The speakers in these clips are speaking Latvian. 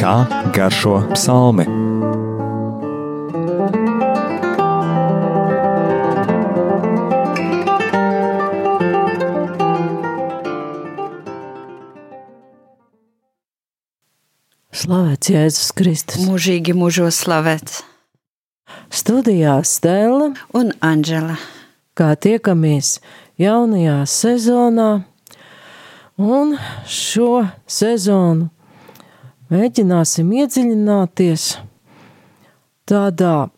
Kā garšo psalmi? Slavēts Jēzus Kristus. Mūžīgi mūžos slavēts. Studijā Stela un Anģela. Kā tiekamies jaunajā sezonā, un šo sezonu mēģināsim iedziļināties tādā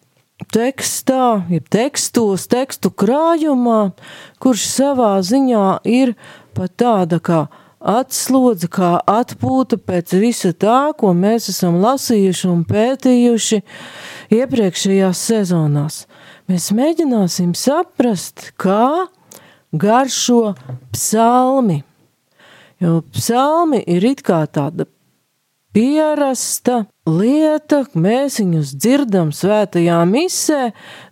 tekstā, jeb tekstos, tekstu krājumā, kurš savā ziņā ir pat tāda kā atslodze, kā atpūta pēc visa tā, ko mēs esam lasījuši un pētījuši iepriekšējās sezonās. Mēs mēģināsim saprast, kā garšo psalmi. Jo psalmi ir it kā tāda pierasta lieta, mēs viņus dzirdam svētajā misē,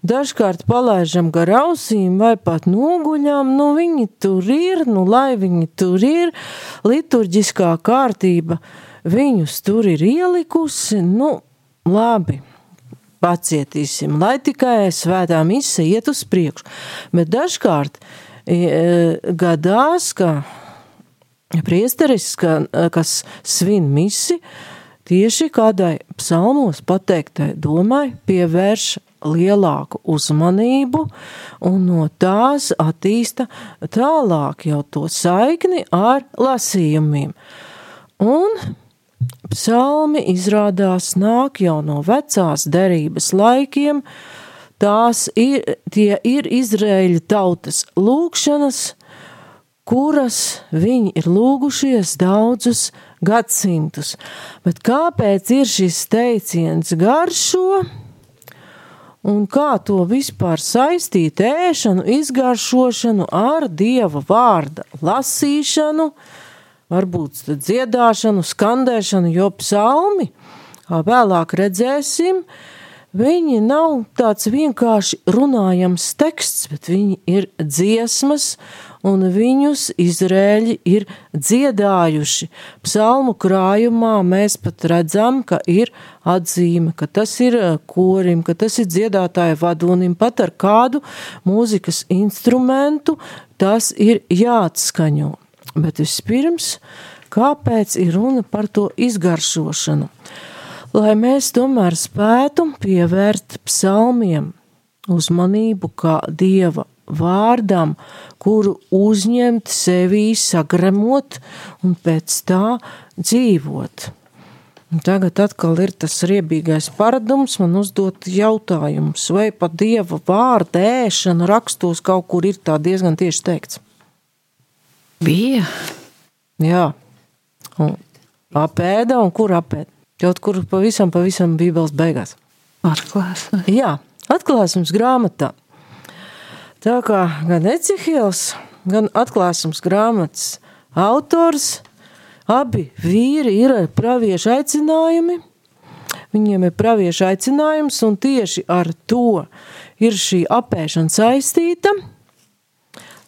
dažkārt palaižam gar ausīm vai pat noguļam, nu viņi tur ir, nu lai viņi tur ir, liturģiskā kārtība viņus tur ir ielikusi, nu labi. Pacietīsim, lai tikai svētā mise iet uz priekšu. Bet dažkārt gadās, ka priesteris, ka, kas svin misi, tieši kādai psalmos pateiktai domai pievērš lielāku uzmanību un no tās attīsta tālāk jau to saikni ar lasījumiem. Un psalmi izrādās nāk jau no vecās derības laikiem, tās ir, tie ir Izraēļa tautas lūkšanas, kuras viņi ir lūgušies daudzus gadsimtus. Bet kāpēc ir šis teiciens garšo? Un kā to vispār saistīt ēšanu, izgaršošanu ar dieva vārda lasīšanu, varbūt dziedāšanu, skandēšanu, jo psalmi, kā vēlāk redzēsim, viņi nav tāds vienkārši runājams teksts, bet viņi ir dziesmas un viņus Izrēļi ir dziedājuši. Psalmu krājumā mēs pat redzam, ka ir atzīme, ka tas ir eh, korim, ka tas ir dziedātāja vadonim, pat ar kādu mūzikas instrumentu tas ir jāatskaņo. Bet vispirms, kāpēc ir runa par to izgaršošanu? Lai mēs tomēr spētu pievērt psalmiem uzmanību kā dieva vārdam, kuru uzņemt sevī, sagremot un pēc tā dzīvot. Un tagad atkal ir tas riebīgais paradums man uzdot jautājumus, vai pat dieva vārda ēšana rakstos kaut kur ir tā diezgan tieši teikts. Bija. Jā, un apēda un kur apēda? Kaut kur pavisam, pavisam bībeles beigās. Atklāsmes. Jā, atklāsmes grāmatā. Tā kā gan Ecihils, gan atklāsums grāmatas autors, abi vīri ir praviešu aicinājumi. Viņiem ir praviešu aicinājums, un tieši ar to ir šī apēšana saistīta.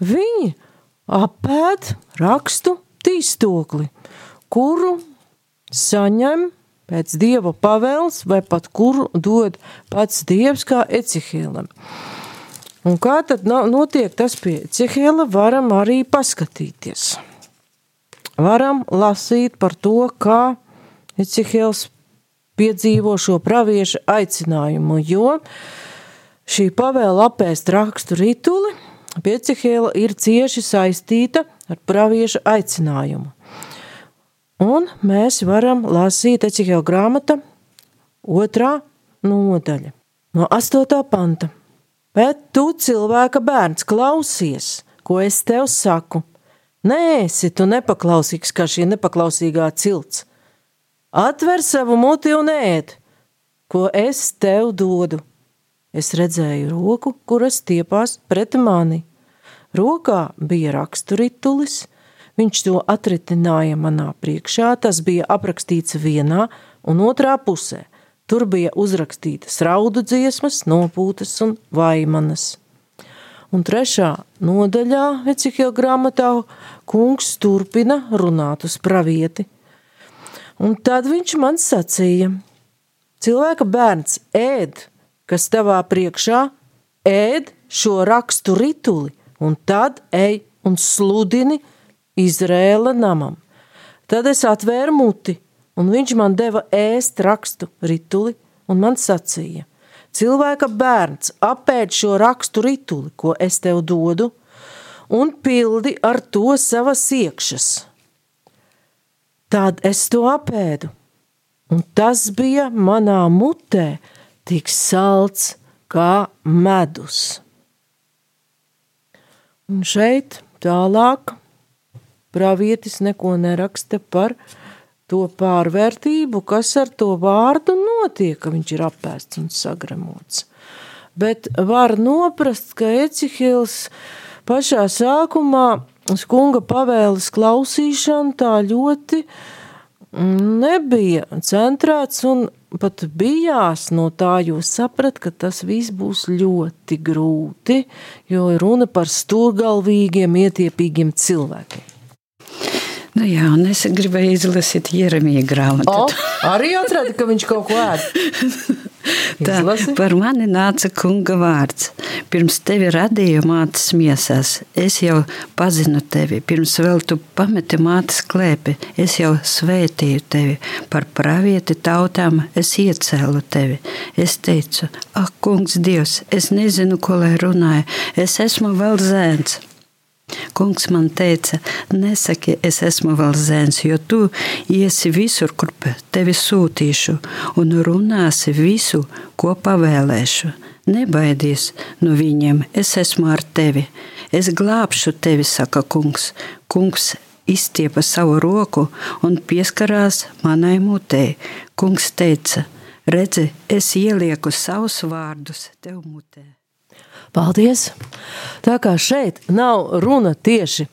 Viņi apēd rakstu tīstokli, kuru saņem pēc dieva pavēles, vai pat kuru dod pats dievs kā Ecihēlam. Un kā tad notiek tas pie Cihela, varam arī paskatīties. Varam lasīt par to, kā Cihels piedzīvo šo pravieša aicinājumu, jo šī pavēla apēst rakstu rituli pie Cihela ir cieši saistīta ar pravieša aicinājumu. Un mēs varam lasīt Ecihela grāmata otrā nodaļa no 8. panta. Bet tu, cilvēka bērns, klausies, ko es tev saku. Nē, esi tu nepaklausīgs kā šī nepaklausīgā cilts. Atver savu muti un ēd, ko es tev dodu. Es redzēju roku, kuras stiepās pret mani. Rokā bija raksturitulis, viņš to atritināja manā priekšā, tas bija aprakstīts vienā un otrā pusē. Tur bija uzrakstītas raudu dziesmas, nopūtas un vaimanas. Un trešā nodaļā Ecihila grāmatā kungs turpina runāt uz pravieti. Un tad viņš man sacīja, cilvēka bērns ēd, kas tavā priekšā, ēd šo rakstu rituli, un tad ej un sludini Izrēla namam. Tad es atvēru muti, un viņš man deva ēst rakstu rituli, un man sacīja: Cilvēka bērns apēd šo rakstu rituli, ko es tev dodu, un pildi ar to savas iekšas. Tad es to apēdu, un tas bija manā mutē tik salds kā medus. Un šeit tālāk pravietis neko neraksta par to pārvērtību, kas ar to vārdu notiek, ka viņš ir apēsts un sagremots. Bet var noprast, ka Ecihils pašā sākumā skunga pavēles klausīšana tā ļoti nebija centrēts un pat bijās no tā, jo saprat, ka tas viss būs ļoti grūti, jo runa par stūrgalvīgiem, ietiepīgiem cilvēkiem. Nu jā, un es gribēju izlasīt Jeremija grāmatu. O, arī atrada, ka viņš kaut ko ēd. Tā par mani nāca kunga vārds. Pirms tevi radīju mātes miesās, es jau pazinu tevi. Pirms vēl tu pameti mātes klēpi, es jau svētīju tevi. Par pravieti tautām es iecēlu tevi. Es teicu, ak, kungs, Dievs, es nezinu, ko lai runāju. Es esmu vēl zēns. Kungs man teica, nesaki, es esmu vēl zēns, jo tu iesi visur, kur tevi sūtīšu, un runāsi visu, ko pavēlēšu. Nebaidies no viņiem, es esmu ar tevi. Es glābšu tevi, saka kungs. Kungs izstiepa savu roku un pieskarās manai mutē. Kungs teica, redzi, es ielieku savus vārdus tev mutē. Paldies! Tā kā šeit nav runa tieši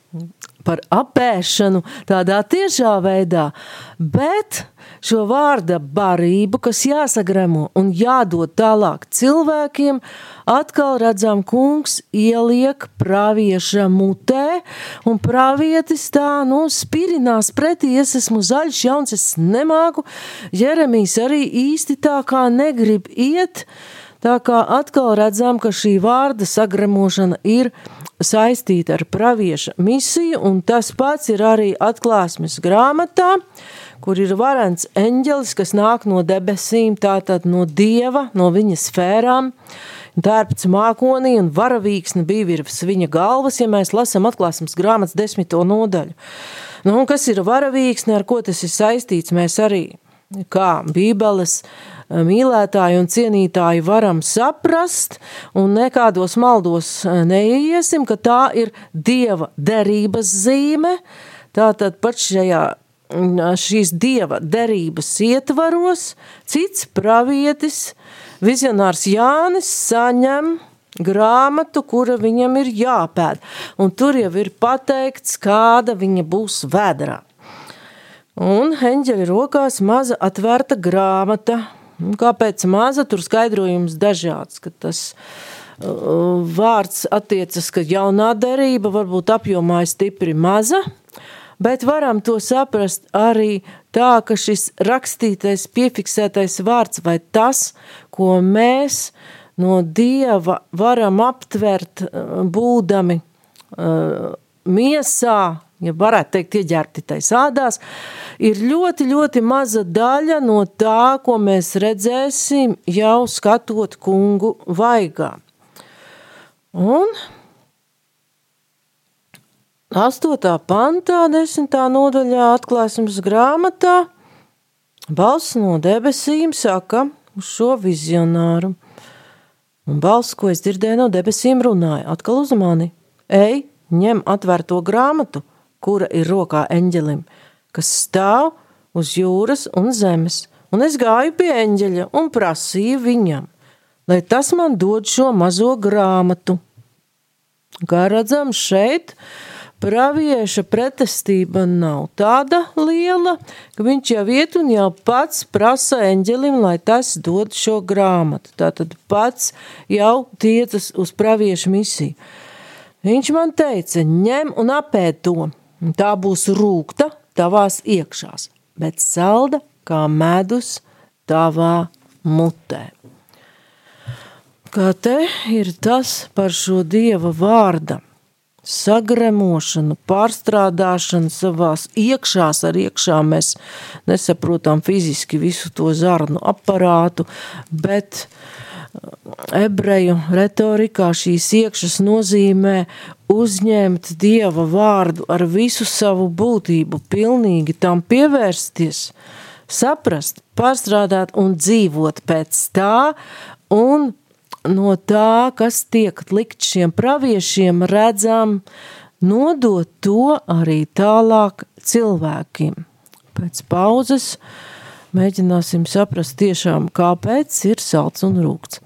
par apēšanu tādā tiešā veidā, bet šo vārda barību, kas jāsagremo un jādod tālāk cilvēkiem, atkal redzam, kungs ieliek pravieša mutē, un pravietis tā, nu, spirinās pretī, es esmu zaļš, jauns, es nemāku, Jeremijs arī īsti tā kā negrib iet, Tā kā atkal redzam, ka šī vārda sagremošana ir saistīta ar pravieša misiju, un tas pats ir arī atklāsmes grāmatā, kur ir varants eņģelis, kas nāk no debesīm, tātad no dieva, no viņa sfērām. Tērpts mākonī un varavīksne bija virs viņa galvas, ja mēs lasām atklāsmes grāmatas desmito nodaļu. Nu, un kas ir varavīksne, ar ko tas ir saistīts, mēs arī kā bībeles mīlētāji un cienītāji varam saprast un nekādos maldos neiesim, ka tā ir Dieva derības zīme, tātad pat šajā šīs Dieva derības ietvaros cits pravietis, vizionārs Jānis saņem grāmatu, kura viņam ir jāpēd, un tur jau ir pateikts, kāda viņa būs vēdrā. Un eņģeļa rokās maza atvērta grāmata, kāpēc maza? Tur skaidrojums dažāds, ka tas uh, vārds attiecas, ka jaunā derība varbūt apjomā ir stipri maza, bet varam to saprast arī tā, ka šis rakstītais, piefiksētais vārds vai tas, ko mēs no Dieva varam aptvert, uh, būdami uh, miesā, ja varētu teikt, ieģērbti tais ādās, ir ļoti, ļoti maza daļa no tā, ko mēs redzēsim jau skatot kungu vaigā. Un 8. pantā, 10. nodaļā atklāsmes grāmatā, balss no debesīm saka uz šo vizionāru. Un balss, ko es dzirdēju no debesīm, runāja atkal uz mani. Ej, ņem atvērto grāmatu kura ir rokā eņģelim, kas stāv uz jūras un zemes, un es gāju pie eņģeļa un prasīju viņam, lai tas man dod šo mazo grāmatu. Kā redzam, šeit pravieša pretestība nav tāda liela, ka viņš jau iet un jau pats prasa eņģelim, lai tas dod šo grāmatu. Tātad pats jau tiecas uz pravieša misiju. Viņš man teica, ņem un apēd to, un tā būs rūkta tavās iekšās, bet salda kā medus tavā mutē. Kā te ir tas par šo dieva vārda sagremošanu, pārstrādāšanu savās iekšās, ar iekšā mēs nesaprotam fiziski visu to zarnu aparātu, bet ebreju retorikā šīs iekšas nozīmē uzņemt dieva vārdu ar visu savu būtību, pilnīgi tam pievērsties, saprast, pārstrādāt un dzīvot pēc tā, un no tā, kas tiek likt šiem praviešiem, redzam, nodot to arī tālāk cilvēkiem. Pēc pauzes mēģināsim saprast tiešām, kāpēc ir salds un rūkts.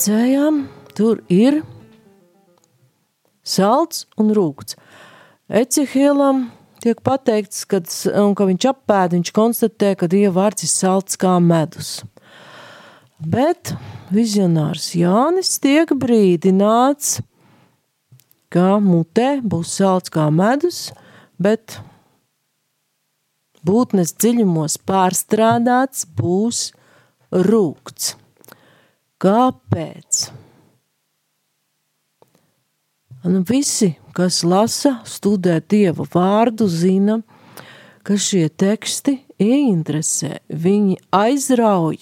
Redzējām, tur ir salds un rūkts. Ecihielam tiek pateikts, kad, ka viņš apēd, viņš konstatē, ka Dieva vārds ir salds kā medus. Bet vizionārs Jānis tiek brīdināts, ka mutē būs salds kā medus, bet būtnes dziļumos pārstrādāts būs rūkts. Kāpēc? Un visi, kas lasa, studē Dieva vārdu, zina, ka šie teksti ieinteresē, viņi aizrauj,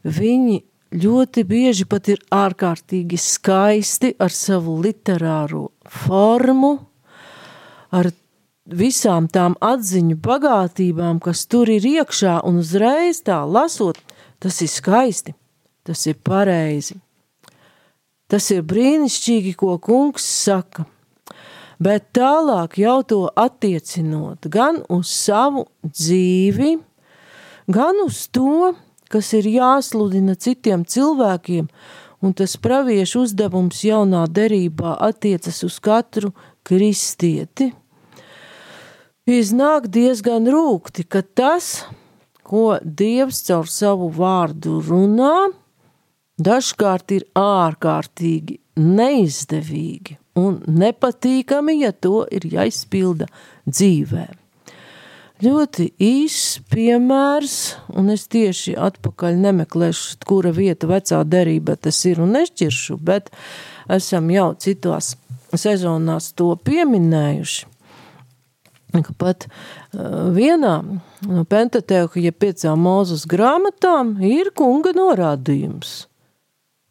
viņi ļoti bieži pat ir ārkārtīgi skaisti ar savu literāro formu, ar visām tām atziņu bagātībām, kas tur ir iekšā, un uzreiz tā lasot, tas ir skaisti tas ir pareizi. Tas ir brīnišķīgi, ko kungs saka, bet tālāk jau to attiecinot gan uz savu dzīvi, gan uz to, kas ir jāsludina citiem cilvēkiem, un tas praviešu uzdevums jaunā derībā attiecas uz katru kristieti. Iznāk diezgan rūkti, ka tas, ko Dievs caur savu vārdu runā, dažkārt ir ārkārtīgi neizdevīgi un nepatīkami, ja to ir jāizpilda dzīvē. Ļoti īsts piemērs, un es tieši atpakaļ nemeklēšu, kura vieta vecā derība tas ir un nešķiršu, bet esam jau citās sezonās to pieminējuši. Ka pat vienā no Pentateuka, ja piecām mūzes grāmatām, ir kunga norādījums –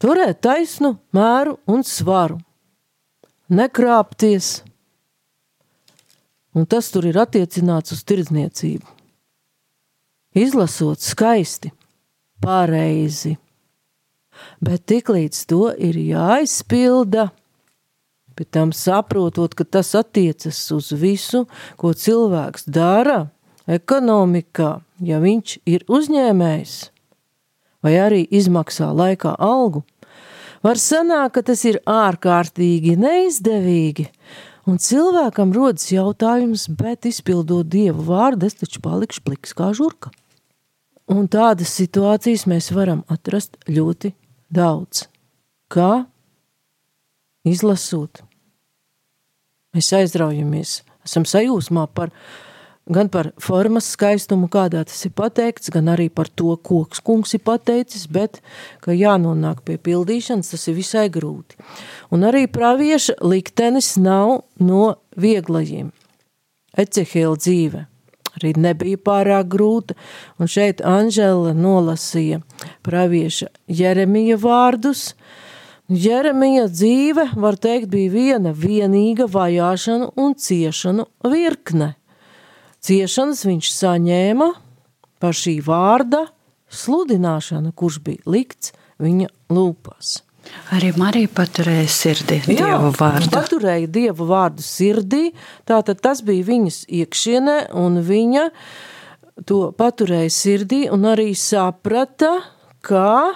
turēt taisnu mēru un svaru, nekrāpties, un tas tur ir attiecināts uz tirdzniecību. Izlasot skaisti, pareizi, bet tiklīdz to ir jāizpilda, bet tam saprotot, ka tas attiecas uz visu, ko cilvēks dara ekonomikā, ja viņš ir uzņēmējs vai arī izmaksā laikā algu, var sanākt, ka tas ir ārkārtīgi neizdevīgi, Un cilvēkam rodas jautājums, bet izpildot dievu vārdu, es taču palikšu pliks kā žurka. Un tādas situācijas mēs varam atrast ļoti daudz. Kā izlasot, mēs aizraujamies, esam sajūsmā par gan par formas skaistumu, kādā tas ir pateikts, gan arī par to, ko kungs ir pateicis, bet, ka jānonāk pie pildīšanas, tas ir visai grūti. Un arī pravieša liktenis nav no vieglajiem. Ecehēla dzīve arī nebija pārāk grūta, un šeit Anžela nolasīja pravieša Jeremija vārdus. Jeremija dzīve, var teikt, bija viena vienīga vajāšanu un ciešanu virkne – Ciešanas viņš saņēma par šī vārda sludināšanu, kurš bija likts viņa lūpās. Arī Marija paturēja sirdī Dievu vārdu. Paturēja Dievu vārdu sirdī, tātad tas bija viņas iekšienē, un viņa to paturēja sirdī un arī saprata, ka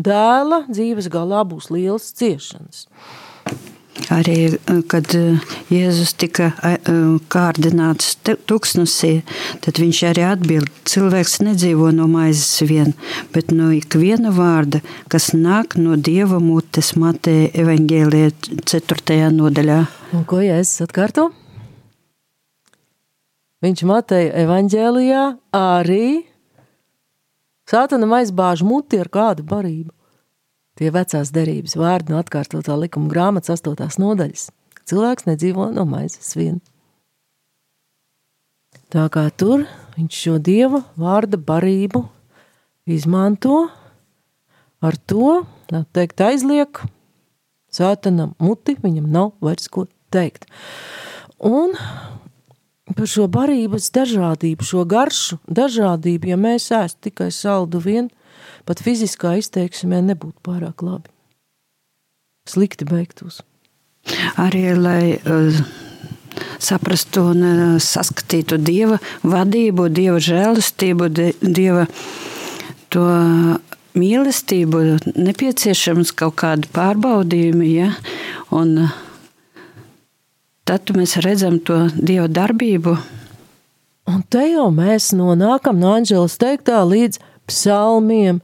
dēla dzīves galā būs lielas ciešanas. Arī, eh, kad eh, Jēzus tika eh, kārdināts tuksnesī, tad viņš arī atbild, cilvēks nedzīvo no maizes vien, bet no ikviena vārda, kas nāk no Dieva mutes Mateja evaņģēlē 4. nodaļā. Un ko Jēzus atkārto? Viņš Mateja evaņģēlijā arī sātanam aizbāž muti ar kādu barību. Tie vecās derības vārdi no atkārtotā likuma grāmatas astotās nodaļas. Cilvēks nedzīvo no maizes vien. Tā kā tur viņš šo dieva vārda barību izmanto, ar to, teikt, aizliek sātanam muti, viņam nav vairs ko teikt. Un par šo barības dažādību, šo garšu dažādību, ja mēs ēstu tikai saldu vien, pat fiziskā izteiksmē nebūtu pārāk labi. Slikti beigtos. Arī, lai uh, saprastu un uh, saskatītu Dieva vadību, Dieva žēlastību, Dieva to mīlestību, nepieciešams kaut kādi pārbaudījumi, ja? un uh, tad mēs redzam to Dieva darbību. Un te jau mēs nonākam no Anģelas teiktā līdz psalmiem,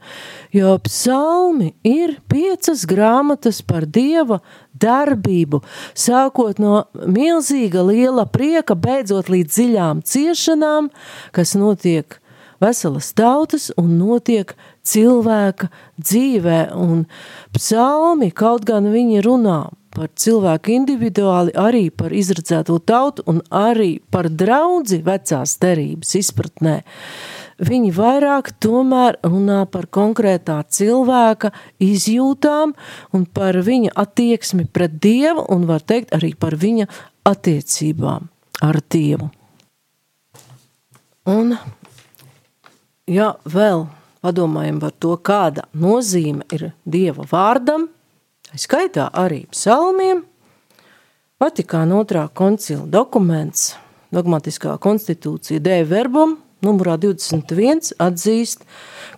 jo psalmi ir piecas grāmatas par dieva darbību, sākot no milzīga liela prieka, beidzot līdz dziļām ciešanām, kas notiek veselas tautas un notiek cilvēka dzīvē. Un psalmi, kaut gan viņi runā par cilvēku individuāli, arī par izredzēto tautu un arī par draudzi vecās derības izpratnē viņi vairāk tomēr runā par konkrētā cilvēka izjūtām un par viņa attieksmi pret Dievu un var teikt arī par viņa attiecībām ar Dievu. Un, ja vēl padomājam par to, kāda nozīme ir Dieva vārdam, skaitā arī psalmiem, Vatikāna otrā koncila dokuments, dogmatiskā konstitūcija Dēļ verbum numurā 21 atzīst,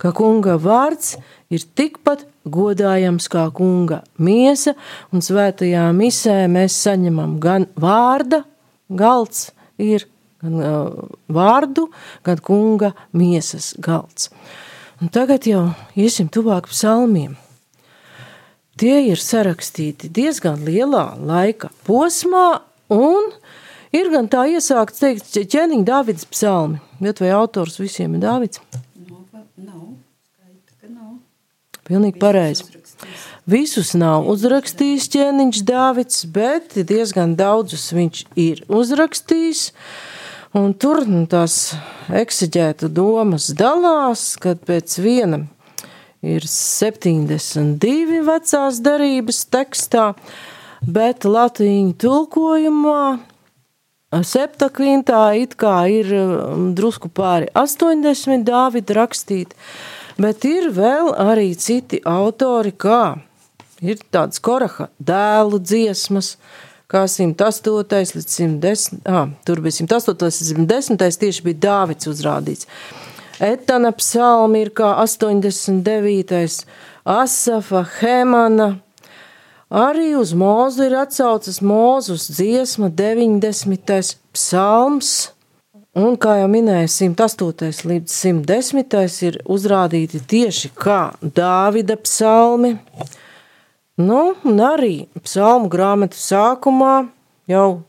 ka kunga vārds ir tikpat godājams kā kunga miesa, un svētajā misē mēs saņemam gan vārda, galds ir gan uh, vārdu, gan kunga miesas galds. Un tagad jau iesim tuvāk psalmiem. Tie ir sarakstīti diezgan lielā laika posmā, un ir gan tā iesākts teikt ķēniņa Dāvidas psalmi. Bet vai autors visiem ir Dāvids? Nav. nav. Pilnīgi pareizi. Visus nav uzrakstījis ķēniņš Dāvids, bet diezgan daudzus viņš ir uzrakstījis. Un tur nu, tās eksigēta domas dalās, kad pēc viena ir 72 vecās darības tekstā, bet latīņu tulkojumā Septakvintā it kā ir um, drusku pāri 80 Dāvida rakstīti, bet ir vēl arī citi autori, kā ir tāds Koraha dēlu dziesmas, kā 108. līdz 110. Ah, tur bija 108. līdz 110. tieši bija Dāvids uzrādīts. Etana psalmi ir kā 89. Asafa, Hemana, Arī uz mūzu ir atsaucas mūzus dziesma 90. psalms. Un, kā jau minēju, 108. līdz 110. ir uzrādīti tieši kā Dāvida psalmi. Nu, un arī psalmu grāmatu sākumā jau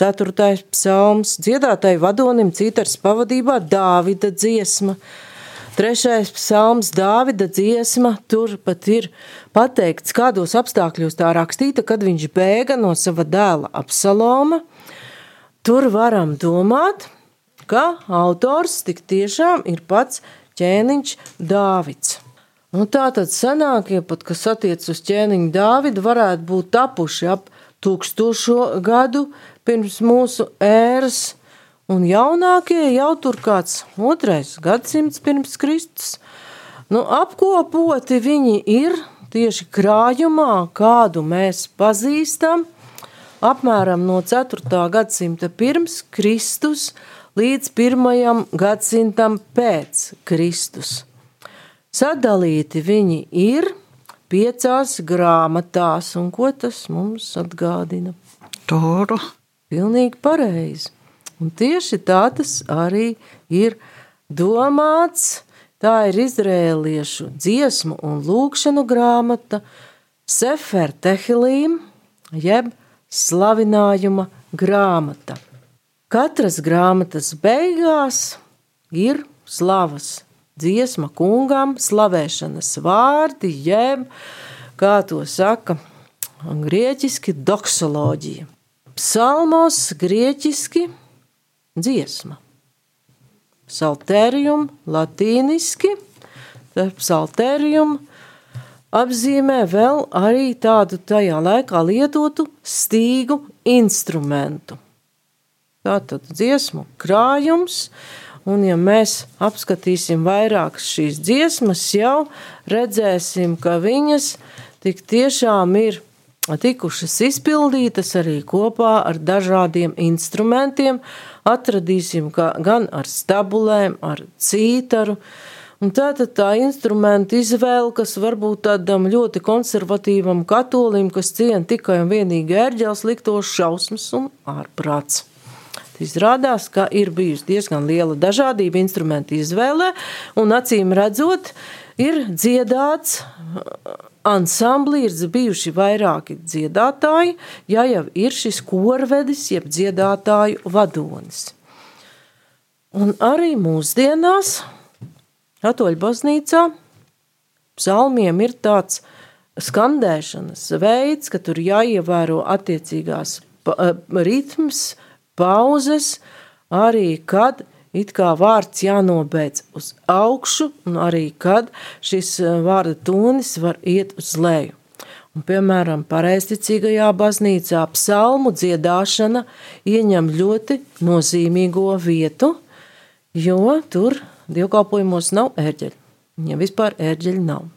Ceturtais psalms, dziedātai vadonim citars pavadībā Dāvida dziesma. Trešais psalms, Dāvida dziesma, tur pat ir pateikts, kādos apstākļos tā rakstīta, kad viņš bēga no sava dēla Absaloma. Tur varam domāt, ka autors tik tiešām ir pats ķēniņš Dāvids. Nu, tā tad senākie, pat kas attiec uz ķēniņu Dāvidu, varētu būt tapuši ap tūkstošo gadu pirms mūsu ēras, un jaunākie jau tur kāds otrais gadsimts pirms Kristus. Nu, apkopoti viņi ir tieši krājumā, kādu mēs pazīstam, apmēram no 4. gadsimta pirms Kristus līdz 1. gadsimtam pēc Kristus. Sadalīti viņi ir piecās grāmatās, un ko tas mums atgādina? Toru. Pilnīgi pareizi. Un tieši tā tas arī ir domāts. Tā ir izrēliešu dziesmu un lūkšanu grāmata Sefer Tehilīm, jeb slavinājuma grāmata. Katras grāmatas beigās ir slavas dziesma kungam, slavēšanas vārdi, jeb, kā to saka, grieķiski doksoloģija. Psalmos grieķiski dziesma. Saltērijum latīniski, psaltērijum apzīmē vēl arī tādu tajā laikā lietotu stīgu instrumentu. Tātad dziesmu krājums, un ja mēs apskatīsim vairākas šīs dziesmas, jau redzēsim, ka viņas tik tiešām ir tikušas izpildītas arī kopā ar dažādiem instrumentiem. Atradīsim, gan ar stabulēm, ar cītaru. Un tātad tā instrumenta izvēle, kas varbūt tādam ļoti konservatīvam katolim, kas ciena tikai un vienīgi ērģels, liktos šausmas un ārprāts. Izrādās, ka ir bijusi diezgan liela dažādība instrumentu izvēlē, un acīm redzot, ir dziedāts ansamblī ir bijuši vairāki dziedātāji, ja jau ir šis korvedis, jeb dziedātāju vadonis. Un arī mūsdienās Katoļu baznīcā psalmiem ir tāds skandēšanas veids, ka tur jāievēro attiecīgās eh, ritms, pauzes, arī kad it kā vārds jānobeidz uz augšu, un arī kad šis eh, vārda tonis var iet uz leju. Un, piemēram, pareizticīgajā baznīcā psalmu dziedāšana ieņem ļoti nozīmīgo vietu, jo tur dievkalpojumos nav ērģeļi. Viņiem vispār ērģeļi nav,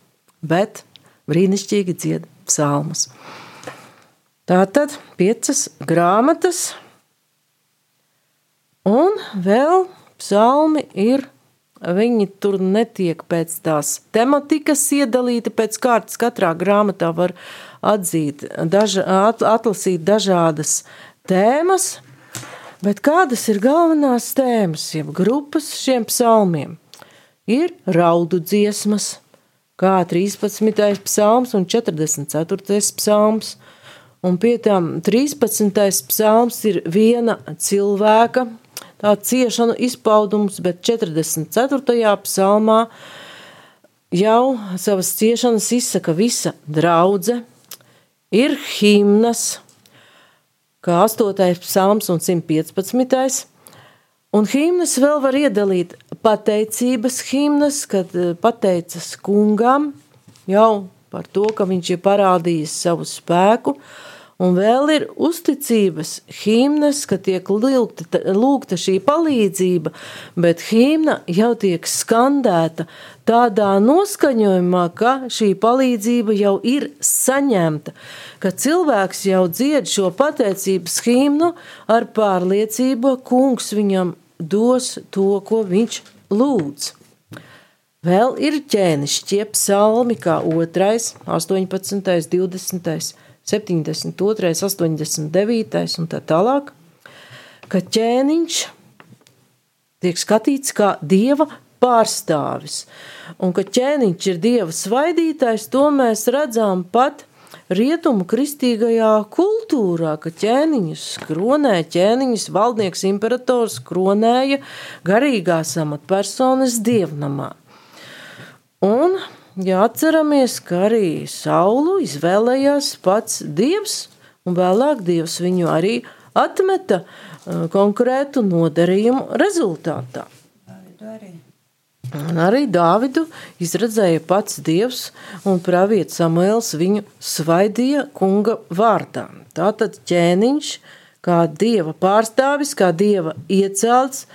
bet brīnišķīgi dzied psalmus. Tātad piecas grāmatas, un vēl psalmi ir. Viņi tur netiek pēc tās tematikas iedalīti, pēc kārtas katrā grāmatā var atzīt, daža, atlasīt dažādas tēmas, bet kādas ir galvenās tēmas, jeb grupas šiem psalmiem? Ir raudu dziesmas, kā 13. psalms un 44. psalms, un pie tām 13. psalms ir viena cilvēka tā ciešanu izpaudums, bet 44. psalmā jau savas ciešanas izsaka visa draudze, ir himnas, kā 8. psalms un 115. Un himnas vēl var iedalīt pateicības himnas, kad eh, pateicas kungam jau par to, ka viņš ir parādījis savu spēku, Un vēl ir uzticības himnas, ka tiek lūgta, lūgta šī palīdzība, bet himna jau tiek skandēta tādā noskaņojumā, ka šī palīdzība jau ir saņemta, ka cilvēks jau dzied šo pateicības himnu ar pārliecību, ka kungs viņam dos to, ko viņš lūdz. Vēl ir ķēnišķie psalmi, kā 2, 18, 20, 72, 89 un tā tālāk, ka ķēniņš tiek skatīts kā dieva pārstāvis. Un ka ķēniņš ir dieva svaidītājs, to mēs redzam pat rietumu kristīgajā kultūrā, ka ķēniņus kronē, ķēniņus valdnieks imperators kronēja garīgās amatpersonas dievnamā. Un jāatceramies, ka arī Saulu izvēlējās pats dievs, un vēlāk dievs viņu arī atmeta uh, konkrētu nodarījumu rezultātā. Un arī Dāvidu izredzēja pats dievs, un pravietis Samuēls viņu svaidīja kunga vārdā. Tātad ķēniņš, kā dieva pārstāvis, kā dieva iecelts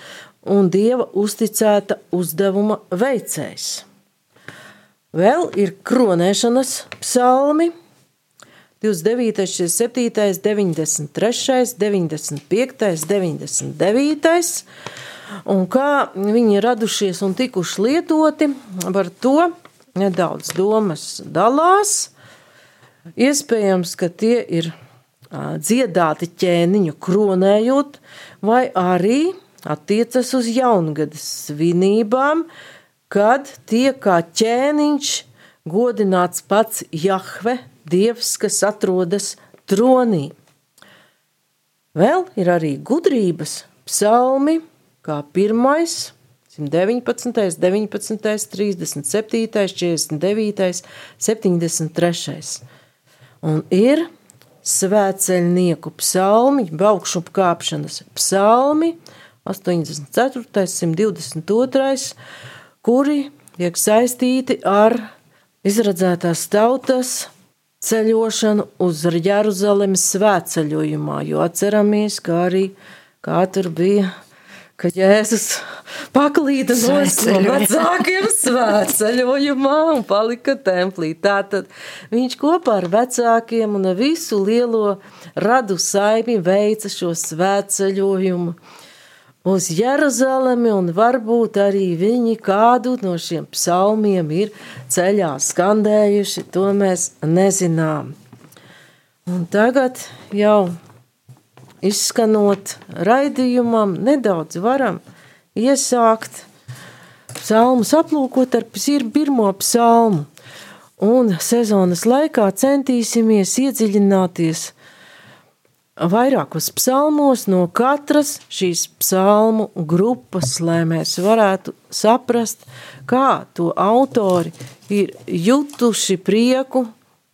un dieva uzticēta uzdevuma veicējs. Vēl ir kronēšanas psalmi. 29, 47, 93, 95, 99. Un kā viņi ir radušies un tikuši lietoti, par to nedaudz domas dalās. Iespējams, ka tie ir dziedāti ķēniņu kronējot, vai arī attiecas uz jaungadas svinībām, kad tiek kā ķēniņš godināts pats Jahve, dievs, kas atrodas tronī. Vēl ir arī gudrības psalmi, kā pirmais, 119, 19, 37, 49, 73. Un ir svētceļnieku psalmi, baukšu kāpšanas psalmi, 84, 122 kuri tiek saistīti ar izradzētās tautas ceļošanu uz Jeruzalemes svētceļojumā, jo atceramies, kā arī kā tur bija, ka Jēzus paklīda no vecākiem svētceļojumā un palika templī. Tātad viņš kopā ar vecākiem un visu lielo radu saimi veica šo svētceļojumu uz Jeruzalemi, un varbūt arī viņi kādu no šiem psalmiem ir ceļā skandējuši, to mēs nezinām. Un tagad jau izskanot raidījumam, nedaudz varam iesākt psalmus aplūkot ar pirmo psalmu. Un sezonas laikā centīsimies iedziļināties vairākos psalmos no katras šīs psalmu grupas, lai mēs varētu saprast, kā to autori ir jutuši prieku,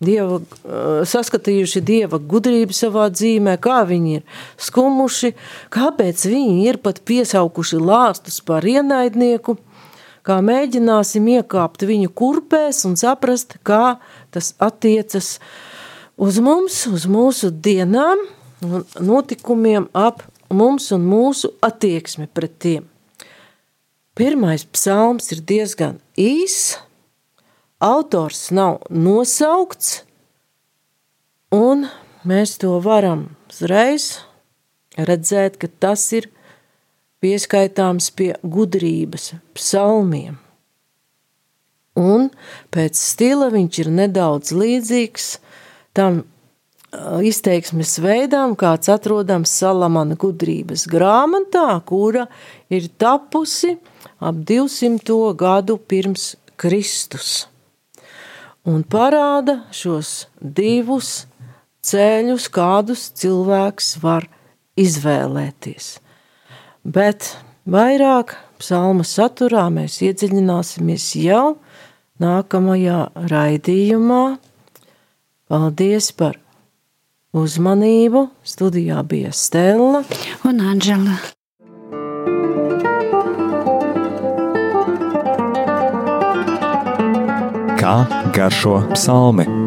dieva, eh, saskatījuši dieva gudrību savā dzīvē, kā viņi ir skumuši, kāpēc viņi ir pat piesaukuši lāstus par ienaidnieku, kā mēģināsim iekāpt viņu kurpēs un saprast, kā tas attiecas uz mums, uz mūsu dienām, un notikumiem ap mums un mūsu attieksmi pret tiem. Pirmais psalms ir diezgan īs, autors nav nosaukts, un mēs to varam uzreiz redzēt, ka tas ir pieskaitāms pie gudrības psalmiem. Un pēc stila viņš ir nedaudz līdzīgs tam izteiksmes veidām, kāds atrodams Salamana gudrības grāmatā, kura ir tapusi ap 200 gadu pirms Kristus. Un parāda šos divus ceļus, kādus cilvēks var izvēlēties. Bet vairāk psalma saturā mēs iedziļināsimies jau nākamajā raidījumā. Paldies par uzmanību. Studijā bija Stela un Anģela. Kā garšo psalmi?